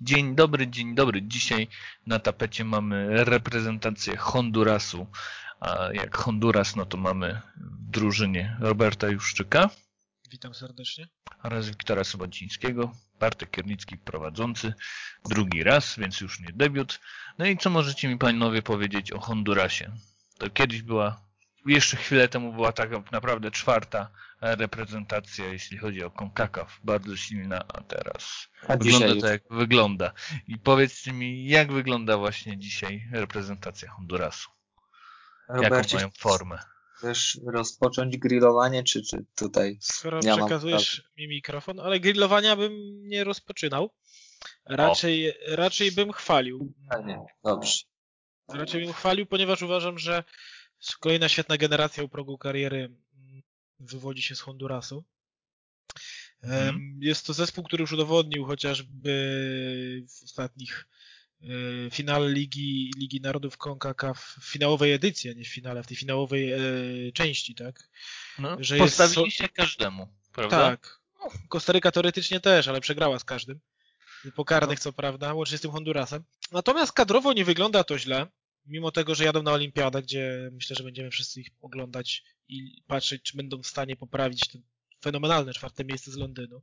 Dzień dobry, dzień dobry. Dzisiaj na tapecie mamy reprezentację Hondurasu. A jak Honduras, no to mamy w drużynie Roberta Juszczyka Witam serdecznie. oraz Wiktora Sobocińskiego. Bartek Kiernicki prowadzący drugi raz, więc już nie debiut. No i co możecie mi panowie powiedzieć o Hondurasie? To kiedyś była, jeszcze chwilę temu była tak naprawdę czwarta reprezentacja, jeśli chodzi o CONCACAF. Bardzo silna, a teraz A wygląda dzisiaj to jak wygląda. I powiedzcie mi, jak wygląda właśnie dzisiaj reprezentacja Hondurasu? Jaką Robercie, mają formę? chcesz rozpocząć grillowanie, czy, czy tutaj? Skoro Ja mam przekazujesz mi mikrofon, ale grillowania bym nie rozpoczynał. Raczej, raczej bym chwalił. A nie, dobrze. Raczej bym chwalił, ponieważ uważam, że kolejna świetna generacja u progu kariery mm, wywodzi się z Hondurasu. Mhm. Jest to zespół, który już udowodnił chociażby w ostatnich e, finale Ligi, Ligi Narodów CONCACAF, w finałowej edycji, a nie w finale, w tej finałowej e, części, tak? No, że jest postawili się każdemu, prawda? Tak. No, Kostaryka teoretycznie też, ale przegrała z każdym. Po karnych, co prawda, łącznie z tym Hondurasem. Natomiast kadrowo nie wygląda to źle, mimo tego, że jadą na Olimpiadę, gdzie myślę, że będziemy wszyscy ich oglądać i patrzeć, czy będą w stanie poprawić to fenomenalne czwarte miejsce z Londynu.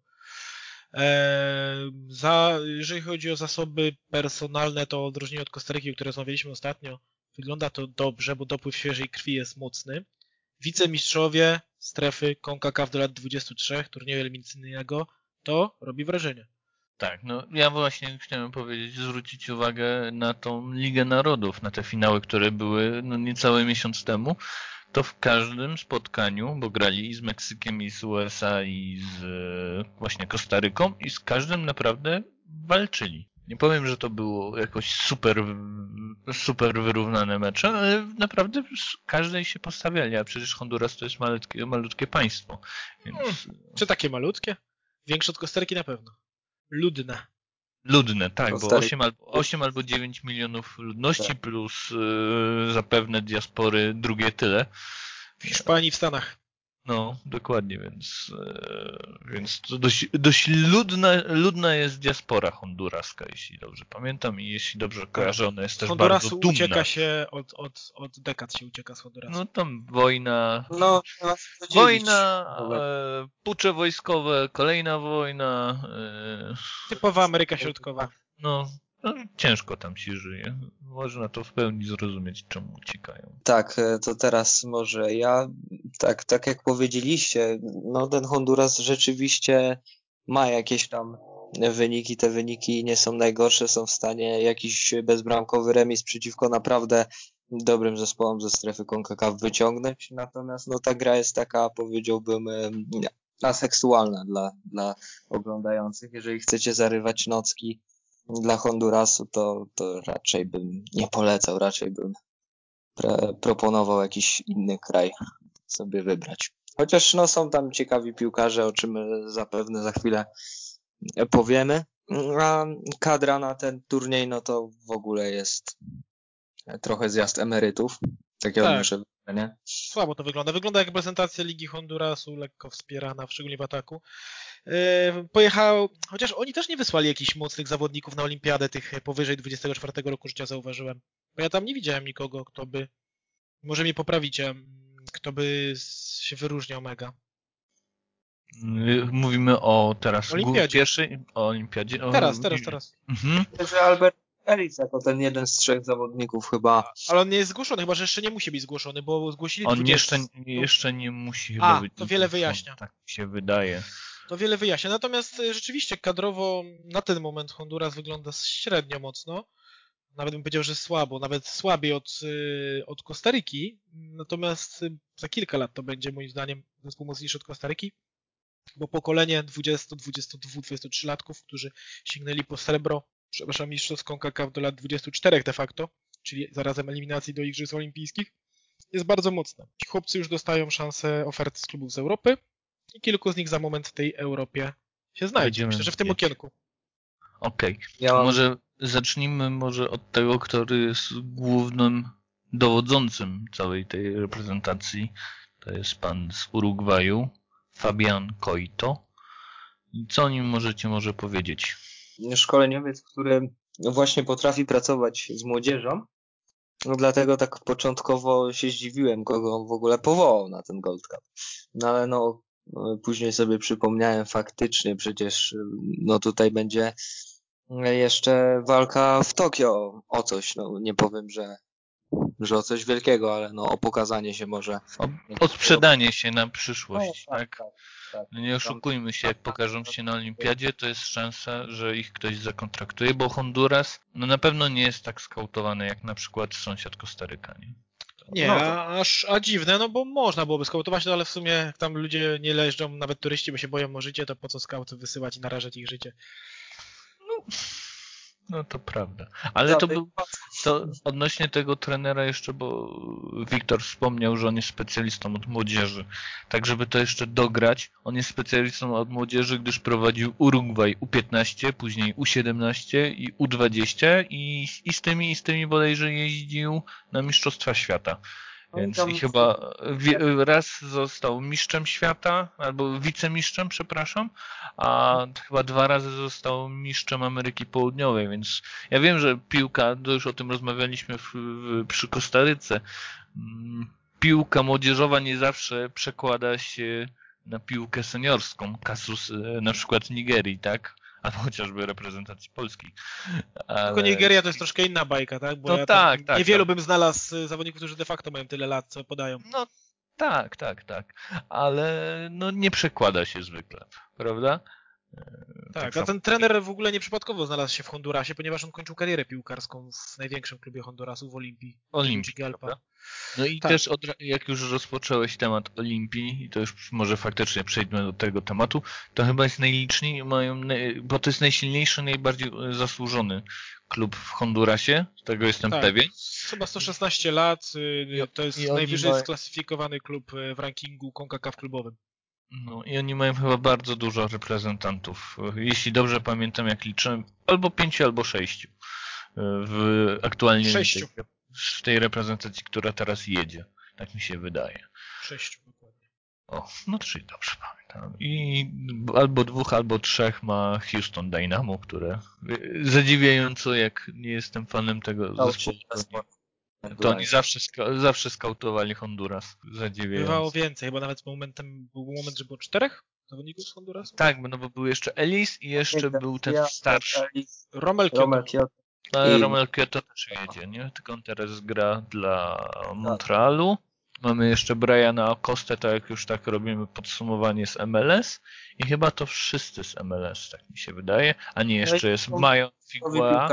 Eee, za, jeżeli chodzi o zasoby personalne, to w odróżnieniu od Kostaryki, o której rozmawialiśmy ostatnio, wygląda to dobrze, bo dopływ świeżej krwi jest mocny. Wicemistrzowie strefy CONCACAF do lat 23, turnieju eliminacyjnego, to robi wrażenie. Tak, no ja właśnie chciałem powiedzieć, zwrócić uwagę na tą Ligę Narodów, na te finały, które były no, niecały miesiąc temu. To w każdym spotkaniu, bo grali i z Meksykiem, i z USA, i z e, właśnie Kostaryką, i z każdym naprawdę walczyli. Nie powiem, że to było jakoś super, super wyrównane mecze, ale naprawdę każdej się postawiali, a przecież Honduras to jest malutkie, malutkie państwo. Więc Czy takie malutkie? Większe od Kostaryki na pewno. Ludne. Ludne, tak, bo Kostaryka. 8 albo, 8 albo 9 milionów ludności Tak. plus y, zapewne diaspory drugie tyle. W Hiszpanii, w Stanach. No, dokładnie, więc, y, więc to dość, dość ludna, ludna jest diaspora honduraska, jeśli dobrze pamiętam i jeśli dobrze kojarzę, ona jest też bardzo Hondurasu dumna. ucieka się od, od, od dekad się ucieka z Hondurasu. No tam wojna, No, dzielić. wojna, e, pucze wojskowe, kolejna wojna, e, Typowa Ameryka Środkowa. no, no ciężko tam się żyje. Można to w pełni zrozumieć, czemu uciekają. Tak, e, to teraz może ja, tak, tak jak powiedzieliście, no ten Honduras rzeczywiście ma jakieś tam wyniki, te wyniki nie są najgorsze, są w stanie jakiś bezbramkowy remis przeciwko naprawdę dobrym zespołom ze strefy CONCACAF wyciągnąć, natomiast no ta gra jest taka, powiedziałbym, aseksualna dla, dla oglądających. Jeżeli chcecie zarywać nocki dla Hondurasu, to, to raczej bym nie polecał, raczej bym proponował jakiś inny kraj sobie wybrać. Chociaż no, są tam ciekawi piłkarze, o czym zapewne za chwilę powiemy. A kadra na ten turniej, no to w ogóle jest trochę zjazd emerytów. Takie Tak. odnoszę wrażenie. Słabo to wygląda. Wygląda jak prezentacja Ligi Hondurasu, lekko wspierana, szczególnie w ataku. Yy, Pojechał, chociaż oni też nie wysłali jakichś mocnych zawodników na Olimpiadę, tych powyżej 24 roku życia zauważyłem. Bo ja tam nie widziałem nikogo, kto by, może mnie poprawicie, mm, kto by się wyróżniał mega. Y, Mówimy o teraz Olimpiadzie. pierwszej o olimpiadzie. O, Teraz, teraz, teraz. Mhm. Że Albert Ellis jako ten jeden z trzech zawodników chyba Ale on nie jest zgłoszony, chyba że jeszcze nie musi być zgłoszony, bo zgłosili On 20. jeszcze, jeszcze nie musi chyba A, być. to wiele wyjaśnia. Tak mi się wydaje. To wiele wyjaśnia. Natomiast y, rzeczywiście kadrowo na ten moment Honduras wygląda średnio mocno. Nawet bym powiedział, że słabo, nawet słabiej od, y, od Kostaryki. Natomiast y, za kilka lat to będzie moim zdaniem zespół mocniejszy od Kostaryki, bo pokolenie 20, 22, 23 latków, którzy sięgnęli po srebro, przepraszam, mistrzowską KK do lat 24 de facto, czyli zarazem eliminacji do Igrzysk Olimpijskich, jest bardzo mocne. Ci chłopcy już dostają szansę oferty z klubów z Europy i kilku z nich za moment w tej Europie się znajdzie. Myślę, że w tym okienku. Okej. Ja mam- Może zacznijmy może od tego, który jest głównym dowodzącym całej tej reprezentacji. To jest pan z Urugwaju, Fabian Coito. I co o nim możecie może powiedzieć? szkoleniowiec, który właśnie potrafi pracować z młodzieżą. No dlatego tak początkowo się zdziwiłem, kogo on w ogóle powołał na ten Gold Cup. No ale no, później sobie przypomniałem faktycznie, przecież no tutaj będzie jeszcze walka w Tokio o coś. No nie powiem, że że o coś wielkiego, ale no o pokazanie się może. O, o sprzedanie się na przyszłość, No, tak? tak, tak. No nie oszukujmy się, jak pokażą się na olimpiadzie, to jest szansa, że ich ktoś zakontraktuje, bo Honduras no na pewno nie jest tak skautowany jak na przykład sąsiad Kostaryka, nie? Nie, No a, aż, a dziwne, no bo można byłoby skautować, no ale w sumie jak tam ludzie nie leżą, nawet turyści, bo się boją o życie, to po co skautów wysyłać i narażać ich życie? No to prawda. Ale to był to odnośnie tego trenera jeszcze, bo Wiktor wspomniał, że on jest specjalistą od młodzieży. Tak, żeby to jeszcze dograć, on jest specjalistą od młodzieży, gdyż prowadził Urugwaj U15, później U17 i U20 i, i z tymi i z tymi bodajże jeździł na Mistrzostwa Świata. Więc tam- i chyba raz został mistrzem świata, albo wicemistrzem, przepraszam, a chyba dwa razy został mistrzem Ameryki Południowej, więc ja wiem, że piłka, to już o tym rozmawialiśmy w, w, przy Kostaryce, mm, piłka młodzieżowa nie zawsze przekłada się na piłkę seniorską, kasus e, na przykład Nigerii, tak? Albo chociażby reprezentacji Polski. Ale... Tylko Nigeria to jest troszkę inna bajka, tak? Bo No ja tak, tak, Niewielu tak. bym znalazł y, zawodników, którzy de facto mają tyle lat, co podają. No tak, tak, tak. Ale no nie przekłada się zwykle, prawda? Tak, a samo- ten trener w ogóle nieprzypadkowo znalazł się w Hondurasie, ponieważ on kończył karierę piłkarską w największym klubie Hondurasu w Olimpii. Olimpii, Galpa. No i Tak. też od, jak już rozpocząłeś temat Olimpii, i to już może faktycznie przejdźmy do tego tematu, to chyba jest najliczniej, mają, bo to jest najsilniejszy, najbardziej e, zasłużony klub w Hondurasie, tego jestem Tak. pewien. Chyba 116 lat, y, to jest najwyżej mają- sklasyfikowany klub y, w rankingu CONCACAF klubowym. No i oni mają chyba bardzo dużo reprezentantów. Jeśli dobrze pamiętam, jak liczyłem, albo pięciu, albo sześciu. e, W aktualnie Sześciu. Tej, w tej reprezentacji, która teraz jedzie. Tak mi się wydaje. Sześciu dokładnie. O, no czyli dobrze pamiętam. I albo dwóch, albo trzech ma Houston Dynamo, które e, zadziwiająco, jak nie jestem fanem tego Dał zespołu, to oni- zawsze, zawsze skautowali Honduras. Bywało Zadziwiająco. więcej, chyba nawet momentem, był moment, że było czterech zawodników z Hondurasu? Tak, no bo był jeszcze Ellis i jeszcze był ten starszy. Romel Kyoto. Kyoto. Ale I- Romel Kyoto też jedzie, nie? Tylko on teraz gra dla Montrealu. Mamy jeszcze Briana Acostę, tak jak już tak robimy podsumowanie z MLS. I chyba to wszyscy z MLS, tak mi się wydaje. A nie, jeszcze jest Nowi Figua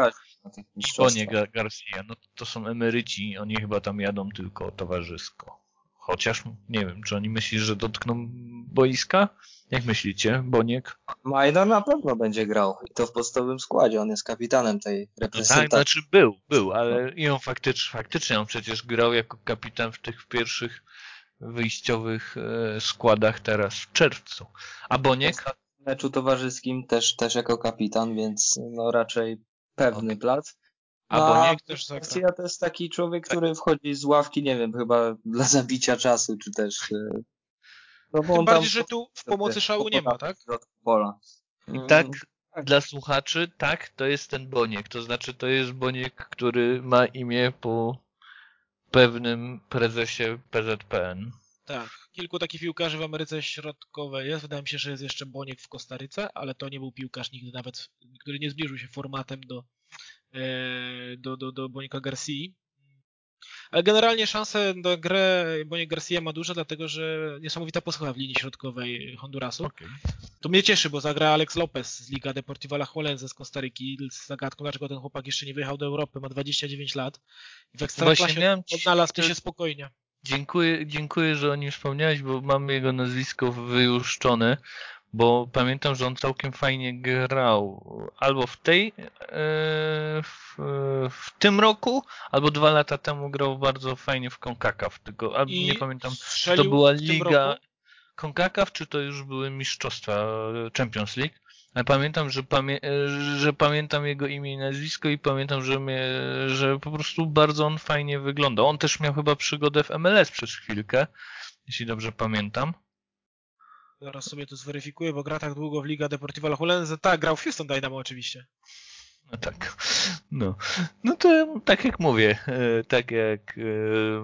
i Gar- Garcia. No to są emeryci, oni chyba tam jadą tylko towarzysko. Chociaż nie wiem, czy oni myślą, że dotkną boiska? Jak myślicie, Boniek? Majda na pewno będzie grał i to w podstawowym składzie. On jest kapitanem tej No tak, reprezentacji. znaczy był, był, ale i on faktycznie, faktycznie on przecież grał jako kapitan w tych pierwszych wyjściowych e, składach teraz w czerwcu. A Boniek? W meczu towarzyskim też, też jako kapitan, więc no raczej pewny plac. A No, Boniek też zagra. Garcia to jest taki człowiek, który wchodzi z ławki, nie wiem, chyba dla zabicia czasu, czy też... No bo Tym bardziej, tam że tu w pomocy szału nie ma, tak? Pola. I tak dla słuchaczy, tak, to jest ten Boniek. To znaczy, to jest Boniek, który ma imię po pewnym prezesie PZPN. Tak. Kilku takich piłkarzy w Ameryce Środkowej jest. Wydaje mi się, że jest jeszcze Boniek w Kostaryce, ale to nie był piłkarz nigdy nawet, który nie zbliżył się formatem do, e, do, do, do Bonika Garcia. Ale generalnie szanse na grę Boniek Garcia ma duże, dlatego że niesamowita posłucha w linii środkowej Hondurasu. Okej. To mnie cieszy, bo zagra Alex Lopez z Liga Deportiva La Juelense z Kostaryki. Z zagadką, dlaczego ten chłopak jeszcze nie wyjechał do Europy, ma 29 lat. I w Ekstraklasie ci- odnalazł to- się spokojnie. Dziękuję, dziękuję, że o nim wspomniałeś, bo mam jego nazwisko wyłuszczone, bo pamiętam, że on całkiem fajnie grał albo w tej, e, w, w tym roku, albo dwa lata temu grał bardzo fajnie w CONCACAF, tylko albo nie pamiętam, czy to była liga. CONCACAF, czy to już były mistrzostwa e, Champions League. Ale pamiętam, że, pamię e, że pamiętam jego imię i nazwisko i pamiętam, że, mnie, że po prostu bardzo on fajnie wyglądał. On też miał chyba przygodę w MLS przez chwilkę, jeśli dobrze pamiętam. Zaraz sobie to zweryfikuję, bo gra tak długo w Liga Deportiva La. Tak, grał w Houston Dynamo oczywiście. No tak. No. no to tak jak mówię, e, tak jak e,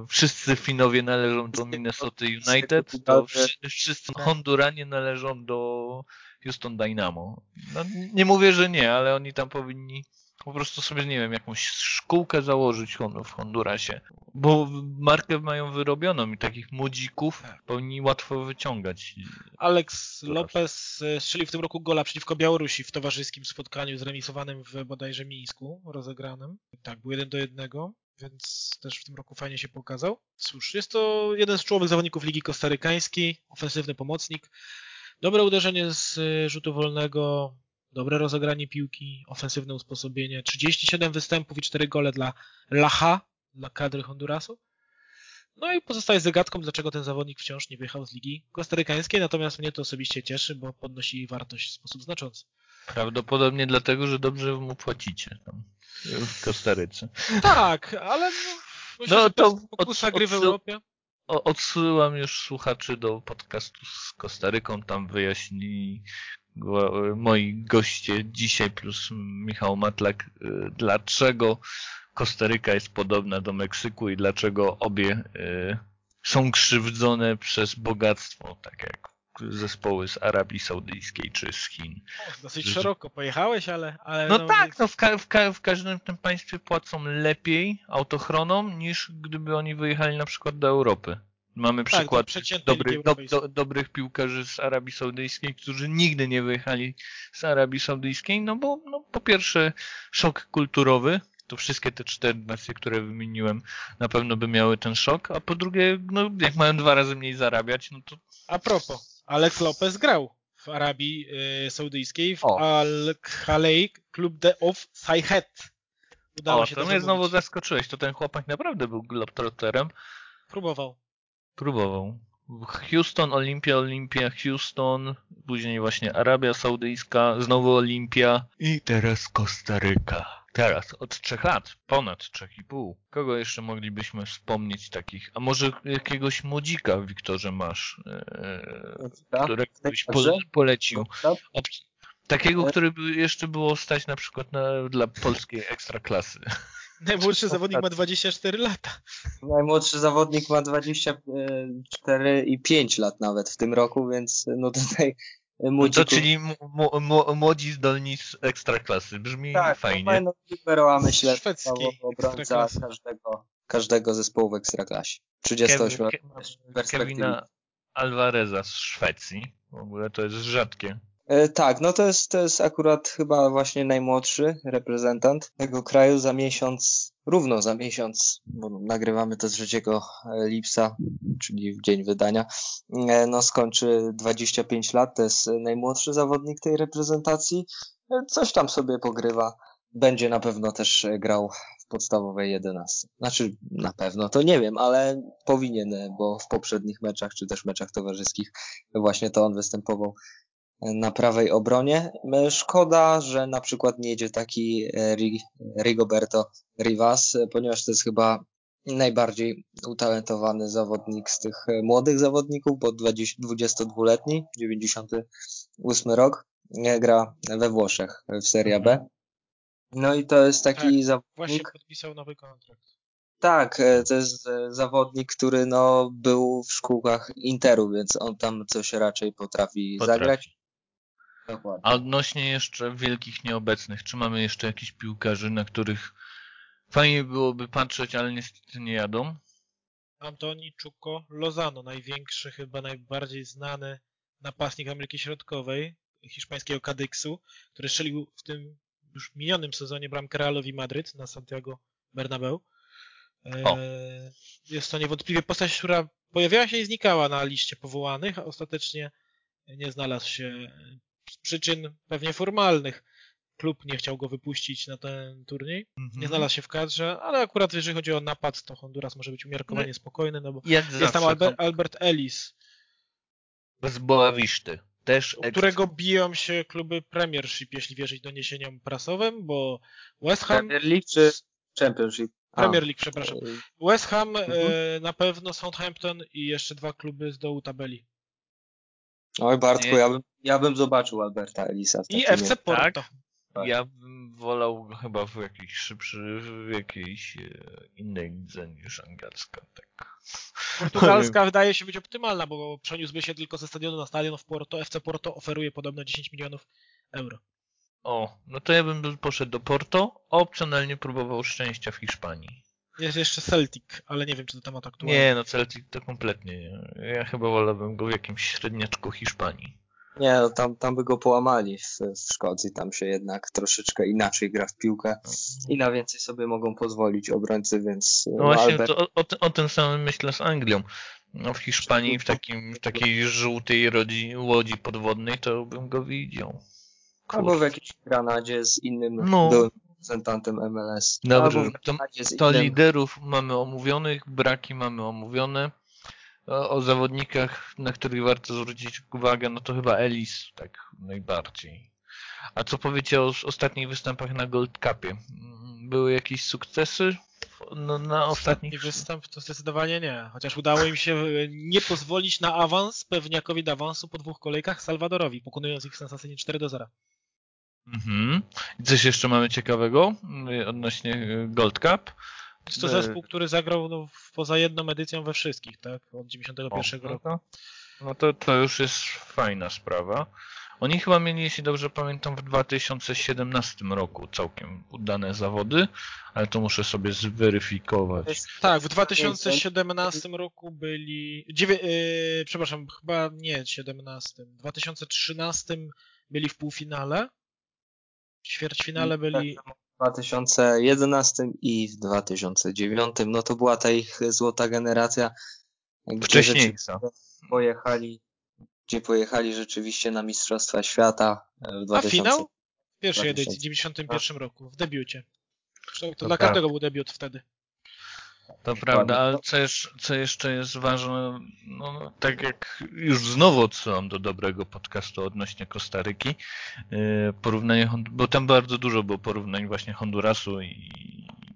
wszyscy Finowie należą do Minnesota United, to wszyscy Honduranie należą do Houston Dynamo. No, nie mówię, że nie, ale oni tam powinni po prostu sobie, nie wiem, jakąś szkółkę założyć w Hondurasie. Bo markę mają wyrobioną i takich młodzików tak. powinni łatwo wyciągać. Alex Lopez e, strzelił w tym roku gola przeciwko Białorusi w towarzyskim spotkaniu zremisowanym w bodajże Mińsku, rozegranym. Tak, był jeden do jednego więc też w tym roku fajnie się pokazał. Cóż, jest to jeden z czołowych zawodników Ligi Kostarykańskiej, ofensywny pomocnik. Dobre uderzenie z e, rzutu wolnego, dobre rozegranie piłki, ofensywne usposobienie, 37 występów i 4 gole dla Lacha, dla kadry Hondurasu. No i pozostaje zagadką, dlaczego ten zawodnik wciąż nie wyjechał z ligi kostarykańskiej, natomiast mnie to osobiście cieszy, bo podnosi jej wartość w sposób znaczący. Prawdopodobnie dlatego, że dobrze mu płacicie tam w Kostaryce. Tak, ale no, myślę, no, to pokusa gry w Europie. Odsyłam już słuchaczy do podcastu z Kostaryką, tam wyjaśni moi goście dzisiaj plus Michał Matlak, y, dlaczego Kostaryka jest podobna do Meksyku i dlaczego obie y, są krzywdzone przez bogactwo, tak jak zespoły z Arabii Saudyjskiej czy z Chin. O, dosyć szeroko pojechałeś, ale... ale no, no, tak, no w, ka w, ka w, każdym tym państwie płacą lepiej autochronom niż gdyby oni wyjechali na przykład do Europy. Mamy tak, przykład dobrych, do, do, dobrych piłkarzy z Arabii Saudyjskiej, którzy nigdy nie wyjechali z Arabii Saudyjskiej, no bo no, po pierwsze szok kulturowy, to wszystkie te cztery nacje, które wymieniłem, na pewno by miały ten szok, a po drugie, no jak mają dwa razy mniej zarabiać, no to... A propos, Alex Lopez grał w Arabii y, Saudyjskiej w Al-Khalej Club de of Sayhet. Udało o, się to mnie znowu zaskoczyłeś, to ten chłopak naprawdę był globetrotterem. Próbował. Próbował. Houston, Olimpia, Olimpia, Houston, później właśnie Arabia Saudyjska, znowu Olimpia i teraz Kostaryka. Teraz, od trzech lat, ponad trzech i pół. Kogo jeszcze moglibyśmy wspomnieć takich? A może jakiegoś młodzika, Wiktorze, masz, e, którego byś po, polecił? Od, takiego, który by jeszcze było stać na przykład na, dla polskiej ekstraklasy. Najmłodszy zawodnik ma 24 lata. Najmłodszy zawodnik ma 24 i 5 lat nawet w tym roku, więc no tutaj Młodzików... No to czyli młodzi zdolni z ekstraklasy. Brzmi tak, fajnie. Tak, libero, a myślę, Szwedzki obrońca każdego, każdego zespołu w ekstraklasie. 38 lat Kevina Alvareza z Szwecji. W ogóle to jest rzadkie. E, tak, no to jest, to jest akurat chyba właśnie najmłodszy reprezentant tego kraju za miesiąc, równo za miesiąc, bo nagrywamy to z 3 e, lipca, czyli w dzień wydania, e, no skończy 25 lat, to jest najmłodszy zawodnik tej reprezentacji, coś tam sobie pogrywa, będzie na pewno też grał w podstawowej 11. Znaczy, na pewno to nie wiem, ale powinien, bo w poprzednich meczach, czy też meczach towarzyskich właśnie to on występował na prawej obronie. E, szkoda, że na przykład nie jedzie taki e, Rigoberto Rivas, e, ponieważ to jest chyba najbardziej utalentowany zawodnik z tych młodych zawodników, bo 22-letni, 98 rok, gra we Włoszech w Serie B. No i to jest taki tak, zawodnik... Właśnie podpisał nowy kontrakt. Tak, to jest zawodnik, który no, był w szkółkach Interu, więc on tam coś raczej potrafi, potrafi. zagrać. Dokładnie. A odnośnie jeszcze wielkich nieobecnych, czy mamy jeszcze jakichś piłkarzy, na których fajnie byłoby patrzeć, ale niestety nie jadą? Antoni Czuko Lozano, największy, chyba najbardziej znany napastnik Ameryki Środkowej, hiszpańskiego Kadyksu, który strzelił w tym już minionym sezonie bramkę Realowi Madryt na Santiago Bernabeu. O. E, jest to niewątpliwie postać, która pojawiała się i znikała na liście powołanych, a ostatecznie nie znalazł się z przyczyn pewnie formalnych klub nie chciał go wypuścić na ten turniej. Mhm. Nie znalazł się w kadrze, ale akurat jeżeli chodzi o napad, to Honduras może być umiarkowanie no, spokojny, no bo jest zawsze, tam Albert, Albert Ellis. Z Boawiszty. Też którego biją się kluby Premiership, jeśli wierzyć doniesieniom prasowym, bo West Ham... Premier League czy Championship? Premier League, przepraszam. West Ham, mhm. e, na pewno Southampton i jeszcze dwa kluby z dołu tabeli. Oj Bartku, Nie. ja bym, ja bym zobaczył Alberta Elisa I FC Porto. Tak? Ja bym wolał go chyba w jakiejś szybszy, w jakiejś e, innej lidze niż angielska, tak. Portugalska wydaje się być optymalna, bo przeniósłby się tylko ze stadionu na stadion w Porto. FC Porto oferuje podobno 10 milionów euro. O, no to ja bym poszedł do Porto, a opcjonalnie próbował szczęścia w Hiszpanii. Jest jeszcze Celtic, ale nie wiem, czy to temat aktualny. Nie, no Celtic to kompletnie nie. Ja chyba wolałbym go w jakimś średniaczku Hiszpanii. Nie, no tam, tam by go połamali w, w Szkocji, tam się jednak troszeczkę inaczej gra w piłkę i na więcej sobie mogą pozwolić obrońcy, więc No właśnie, Albert, to o, o, o tym samym myślę z Anglią. No w Hiszpanii, w, takim, w takiej żółtej rodzi, łodzi podwodnej, to bym go widział. albo w jakiejś Granadzie z innym No. byłym reprezentantem MLS. Dobrze, to, to liderów mamy omówionych, braki mamy omówione. O, o zawodnikach, na których warto zwrócić uwagę, no to chyba Elis tak najbardziej. A co powiecie o ostatnich występach na Gold Cupie? Były jakieś sukcesy no, na ostatnich? Ostatni występ to zdecydowanie nie. Chociaż udało im się e, nie pozwolić na awans pewniakowi do awansu po dwóch kolejkach Salwadorowi, pokonując ich sensacyjnie 4 do 0. Mhm. I coś jeszcze mamy ciekawego y, odnośnie y, Gold Cup? Jest to zespół, który zagrał no, poza jedną edycją we wszystkich, tak? Od 91 O, no roku. to, no to, to już jest fajna sprawa. Oni chyba mieli, jeśli dobrze pamiętam, w 2017 roku całkiem udane zawody, ale to muszę sobie zweryfikować. Tak, w 2017 roku byli. Dziewię... Yy, przepraszam, chyba nie 17. W 2013 byli w półfinale. W ćwierćfinale byli. W 2011 i w 2009, no to była ta ich złota generacja, Wcześniejsza. pojechali, gdzie pojechali rzeczywiście na Mistrzostwa Świata e, w A 2000. finał? W pierwszej 2000. edycji, w 91 roku, w debiucie. Zresztą to To dla każdego był debiut wtedy. To prawda, ale co jeszcze, co jeszcze jest ważne, no, no, tak jak już znowu odsyłam do dobrego podcastu odnośnie Kostaryki, yy, porównanie, bo tam bardzo dużo było porównań właśnie Hondurasu i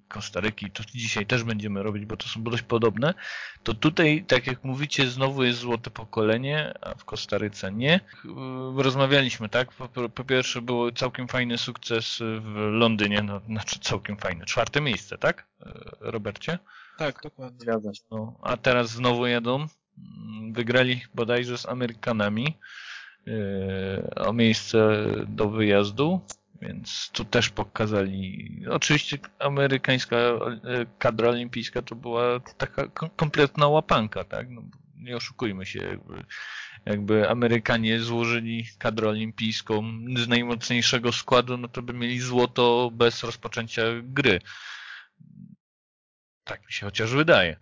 Kostaryki, to dzisiaj też będziemy robić, bo to są dość podobne, to tutaj, tak jak mówicie, znowu jest złote pokolenie, a w Kostaryce nie. Yy, Rozmawialiśmy, tak? Po, po, pierwsze był całkiem fajny sukces w Londynie, no, znaczy całkiem fajny, czwarte miejsce, tak? Yy, Robercie? Tak, dokładnie. Zgadza się. No, a teraz znowu jadą. Mm, Wygrali bodajże z Amerykanami yy, o miejsce do wyjazdu, więc tu też pokazali. Oczywiście amerykańska yy, kadra olimpijska to była taka kom- kompletna łapanka, tak? No, nie oszukujmy się, jakby, jakby Amerykanie złożyli kadrę olimpijską z najmocniejszego składu, no to by mieli złoto bez rozpoczęcia gry. Tak mi się chociaż wydaje.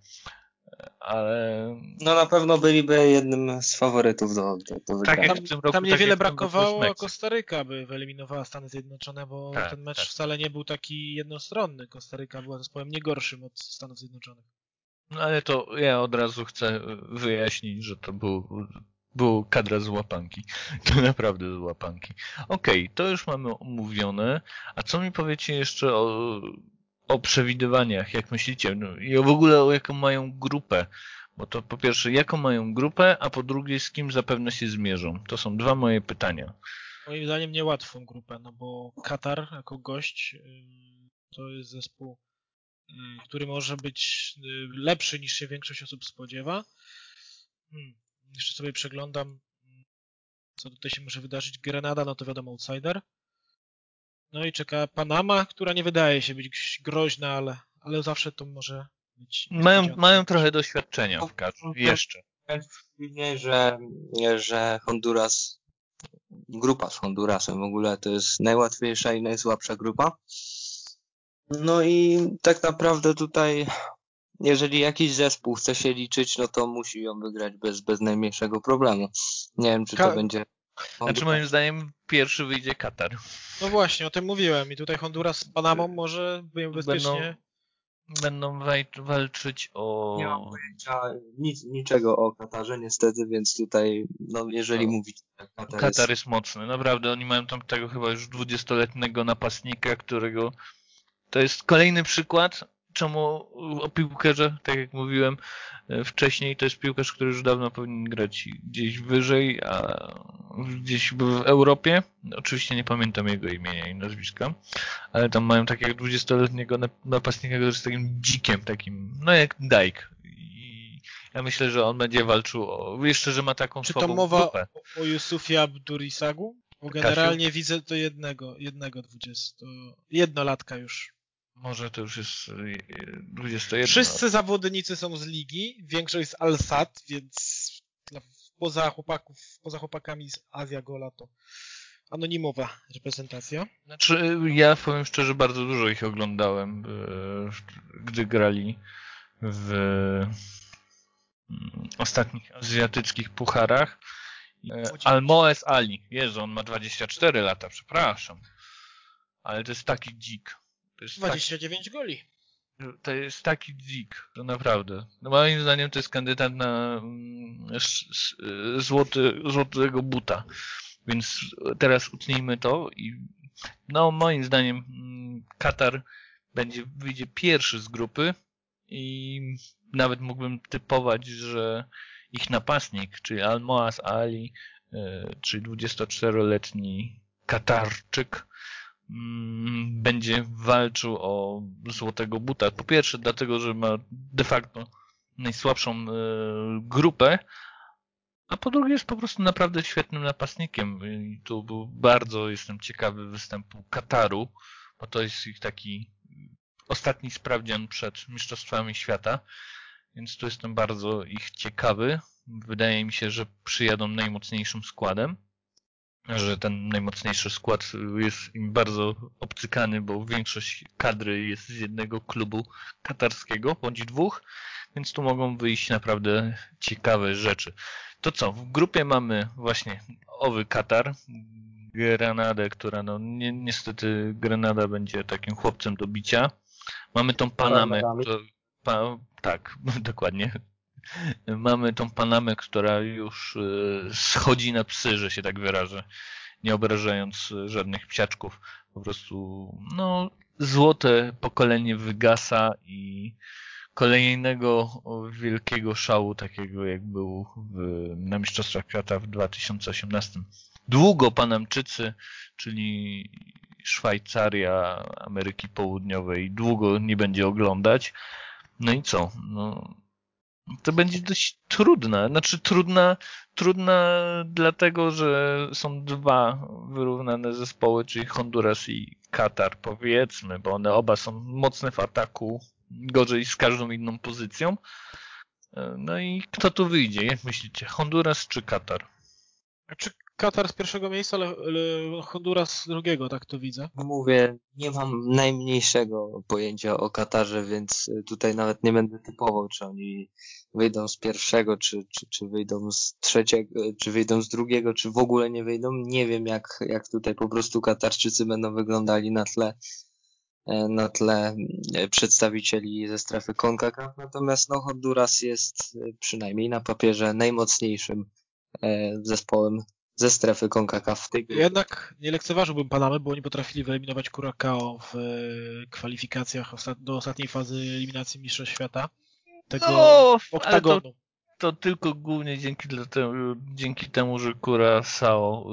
Ale No na pewno byliby jednym z faworytów do, do, do Tak wygrania. jak Tam, w tym roku, tam tak niewiele brakowało, a. Kostaryka by wyeliminowała Stany Zjednoczone, bo Tak, ten mecz tak. wcale nie był taki jednostronny. Kostaryka była zespołem nie gorszym od Stanów Zjednoczonych. No ale to ja od razu chcę wyjaśnić, że to był, był kadra z łapanki. To naprawdę z łapanki. Okej, to już mamy omówione. A co mi powiecie jeszcze o, o przewidywaniach? Jak myślicie? No, I w ogóle o jaką mają grupę? Bo to po pierwsze, jaką mają grupę, a po drugie, z kim zapewne się zmierzą? To są dwa moje pytania. Moim zdaniem niełatwą grupę, no bo Katar jako gość ym, to jest zespół, ym, który może być y, lepszy niż się większość osób spodziewa. Hmm. Jeszcze sobie przeglądam, co tutaj się może wydarzyć. Grenada, no to wiadomo, outsider. No i czeka Panama, która nie wydaje się być groźna, ale, ale zawsze to może być. Mają, mają trochę doświadczenia w każdym. Jeszcze. Dziwnie, że, że Honduras, grupa z Hondurasem w ogóle to jest najłatwiejsza i najsłabsza grupa. No i tak naprawdę tutaj, jeżeli jakiś zespół chce się liczyć, no to musi ją wygrać bez, bez najmniejszego problemu. Nie wiem, czy to Ka- będzie. Znaczy moim zdaniem pierwszy wyjdzie Katar. No właśnie, o tym mówiłem. I tutaj Honduras z Panamą może bezpiecznie. Będą waj- walczyć o... Nie mam pojęcia nic, niczego o Katarze niestety, więc tutaj, no jeżeli No. mówić, Katar, Katar jest, jest mocny, naprawdę. Oni mają tam tego chyba już 20-letniego napastnika, którego to jest kolejny przykład, czemu o piłkarze, tak jak mówiłem e, wcześniej, to jest piłkarz, który już dawno powinien grać gdzieś wyżej, a gdzieś w Europie. Oczywiście nie pamiętam jego imienia i nazwiska, ale tam mają takiego 20-letniego napastnika, który jest takim dzikiem, takim, no jak Dijk. I ja myślę, że on będzie walczył o, jeszcze, że ma taką Czy to mowa grupę. o, Jusufie Abdurisagu? Bo generalnie widzę to jednego, jednego 20, jednolatka już. Może to już jest e, 21. Wszyscy zawodnicy są z ligi, większość z Alsat, więc dla- poza, chłopaków, poza chłopakami z Azja Gola to anonimowa reprezentacja. Znaczy, ja powiem szczerze, bardzo dużo ich oglądałem, e, gdy grali w mm, ostatnich azjatyckich pucharach. E, Almoez Ali. Jezu, on ma 24 lata, przepraszam. Ale to jest taki dzik. To jest, taki, 29 goli. to jest taki dzik, to naprawdę. No moim zdaniem to jest kandydat na mm, sz- złoty, złotego buta. Więc teraz utnijmy to i no moim zdaniem mm, Katar będzie wyjdzie pierwszy z grupy i nawet mógłbym typować, że ich napastnik, czyli Almoaz Ali, e, czyli 24-letni Katarczyk, będzie walczył o złotego buta. Po pierwsze dlatego, że ma de facto najsłabszą e, grupę, a po drugie jest po prostu naprawdę świetnym napastnikiem. I tu bardzo jestem ciekawy występu Kataru, bo to jest ich taki ostatni sprawdzian przed Mistrzostwami Świata. Więc tu jestem bardzo ich ciekawy. Wydaje mi się, że przyjadą najmocniejszym składem. Że ten najmocniejszy skład jest im bardzo obcykany, bo większość kadry jest z jednego klubu katarskiego, bądź dwóch, więc tu mogą wyjść naprawdę ciekawe rzeczy. To co, w grupie mamy właśnie owy Katar, Granadę, która no ni niestety Grenada będzie takim chłopcem do bicia. Mamy tą Panamę, która, pa, tak, dokładnie. Mamy tą Panamę, która już y, schodzi na psy, że się tak wyrażę, nie obrażając żadnych psiaczków. Po prostu, no, złote pokolenie wygasa i kolejnego wielkiego szału, takiego jak był w, na Mistrzostwach Świata w 2018. Długo Panamczycy, czyli Szwajcaria, Ameryki Południowej, długo nie będzie oglądać. No i co? No, to będzie dość trudna. Znaczy trudna, trudna dlatego, że są dwa wyrównane zespoły, czyli Honduras i Katar, powiedzmy, bo one oba są mocne w ataku, gorzej z każdą inną pozycją. No i kto tu wyjdzie? Jak myślicie? Honduras czy Katar? Czy Katar z pierwszego miejsca, ale, Honduras z drugiego, tak to widzę. Mówię, nie mam najmniejszego pojęcia o Katarze, więc tutaj nawet nie będę typował, czy oni wyjdą z pierwszego, czy, czy, czy wyjdą z trzeciego, czy wyjdą z drugiego, czy w ogóle nie wyjdą. Nie wiem, jak, jak tutaj po prostu Katarczycy będą wyglądali na tle na tle przedstawicieli ze strefy CONCACAF, natomiast no Honduras jest przynajmniej na papierze najmocniejszym zespołem ze strefy CONCACAF w tej grupie. Jednak nie lekceważyłbym Panamy, bo oni potrafili wyeliminować Curacao w kwalifikacjach do ostatniej fazy eliminacji Mistrzostw Świata. Tego no, oktagonu. To, to, tylko głównie dzięki, temu, dzięki temu, że Curacao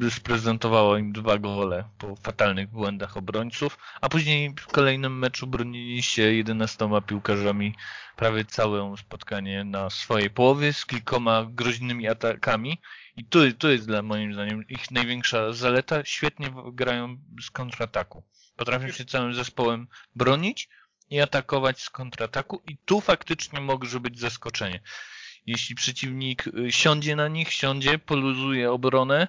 yy, sprezentowało im dwa gole po fatalnych błędach obrońców, a później w kolejnym meczu bronili się 11 piłkarzami prawie całe spotkanie na swojej połowie z kilkoma groźnymi atakami. I tu, tu jest dla moim zdaniem ich największa zaleta. Świetnie grają z kontrataku. Potrafią się całym zespołem bronić i atakować z kontrataku i tu faktycznie może być zaskoczenie. Jeśli przeciwnik siądzie na nich, siądzie, poluzuje obronę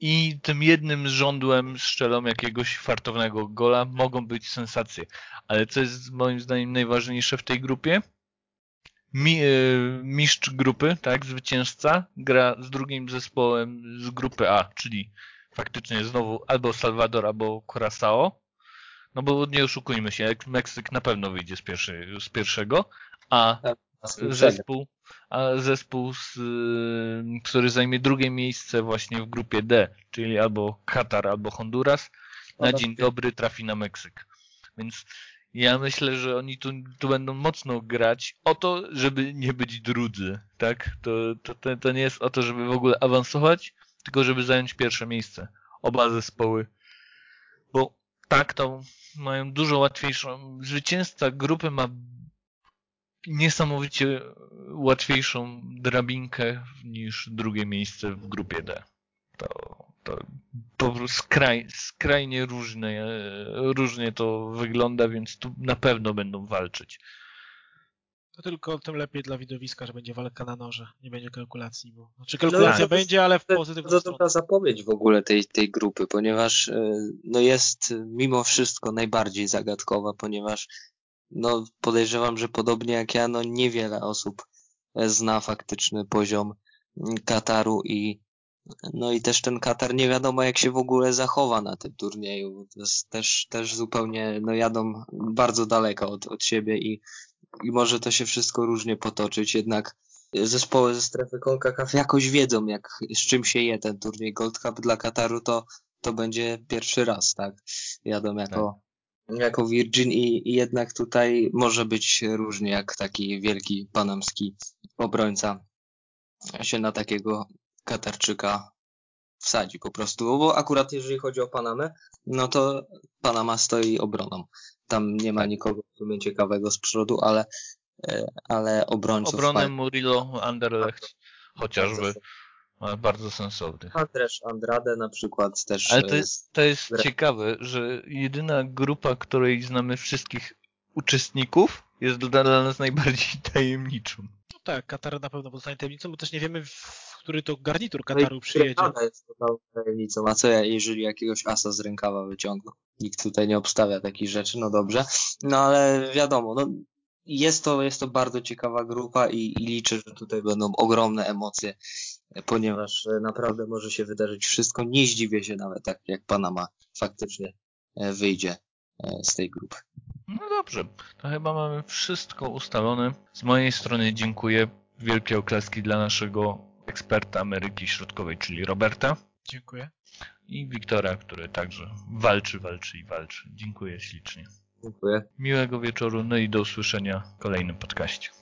i tym jednym żądłem strzelą jakiegoś fartownego gola, mogą być sensacje. Ale co jest moim zdaniem najważniejsze w tej grupie? Mi, mistrz grupy, tak, zwycięzca, gra z drugim zespołem z grupy A, czyli faktycznie znowu albo Salvador, albo Curaçao. No bo nie oszukujmy się, Meksyk na pewno wyjdzie z, pierwszy, z pierwszego, a zespół, a zespół z, który zajmie drugie miejsce właśnie w grupie D, czyli albo Katar, albo Honduras, na dzień dobry trafi na Meksyk. Więc Ja myślę, że oni tu, tu będą mocno grać o to, żeby nie być drudzy, tak? To, to, to, to nie jest o to, żeby w ogóle awansować, tylko żeby zająć pierwsze miejsce. Oba zespoły. Bo tak to mają dużo łatwiejszą. Zwycięzca grupy ma niesamowicie łatwiejszą drabinkę niż drugie miejsce w grupie D. To, to po prostu skraj, skrajnie różne, różnie to wygląda, więc tu na pewno będą walczyć. To tylko tym lepiej dla widowiska, że będzie walka na noże, nie będzie kalkulacji, bo znaczy kalkulacja no, będzie, ale w pozytywną To dobra zapowiedź w ogóle tej, tej grupy, ponieważ e, no jest mimo wszystko najbardziej zagadkowa, ponieważ no podejrzewam, że podobnie jak ja, no niewiele osób zna faktyczny poziom Kataru i no i też ten Katar nie wiadomo jak się w ogóle zachowa na tym turnieju. To jest też, też zupełnie, no jadą bardzo daleko od, od siebie i, i może to się wszystko różnie potoczyć, jednak zespoły ze strefy CONCACAF jakoś wiedzą, jak, z czym się je ten turniej Gold Cup dla Kataru, to, to będzie pierwszy raz, tak? Jadą jako, tak. jako Virgin i, i jednak tutaj może być różnie, jak taki wielki panamski obrońca się na takiego Katarczyka wsadzi po prostu, bo akurat jeżeli chodzi o Panamę, no to Panama stoi obroną. Tam nie ma nikogo w sumie ciekawego z przodu, ale, e, ale obrońców... Obronę Murillo, Anderlecht chociażby bardzo sensowny. Andrzej Andrade na przykład też. Ale to jest, to jest ciekawe, że jedyna grupa, której znamy wszystkich uczestników, jest dla nas najbardziej tajemniczą. No tak, Katar na pewno pozostanie tajemnicą, bo też nie wiemy który to garnitur no Kataru no przyjedzie. jest totalną tajemnicą. A co ja, jeżeli jakiegoś asa z rękawa wyciągną? Nikt tutaj nie obstawia takich rzeczy, no dobrze. No ale wiadomo, no jest to, jest to bardzo ciekawa grupa i, i liczę, że tutaj będą ogromne emocje, ponieważ naprawdę może się wydarzyć wszystko. Nie zdziwię się nawet tak, jak Panama faktycznie e, wyjdzie e, z tej grupy. No dobrze, to chyba mamy wszystko ustalone. Z mojej strony dziękuję. Wielkie oklaski dla naszego eksperta Ameryki Środkowej, czyli Roberta. Dziękuję. I Wiktora, który także walczy, walczy i walczy. Dziękuję ślicznie. Dziękuję. Miłego wieczoru, no i do usłyszenia w kolejnym podcaście.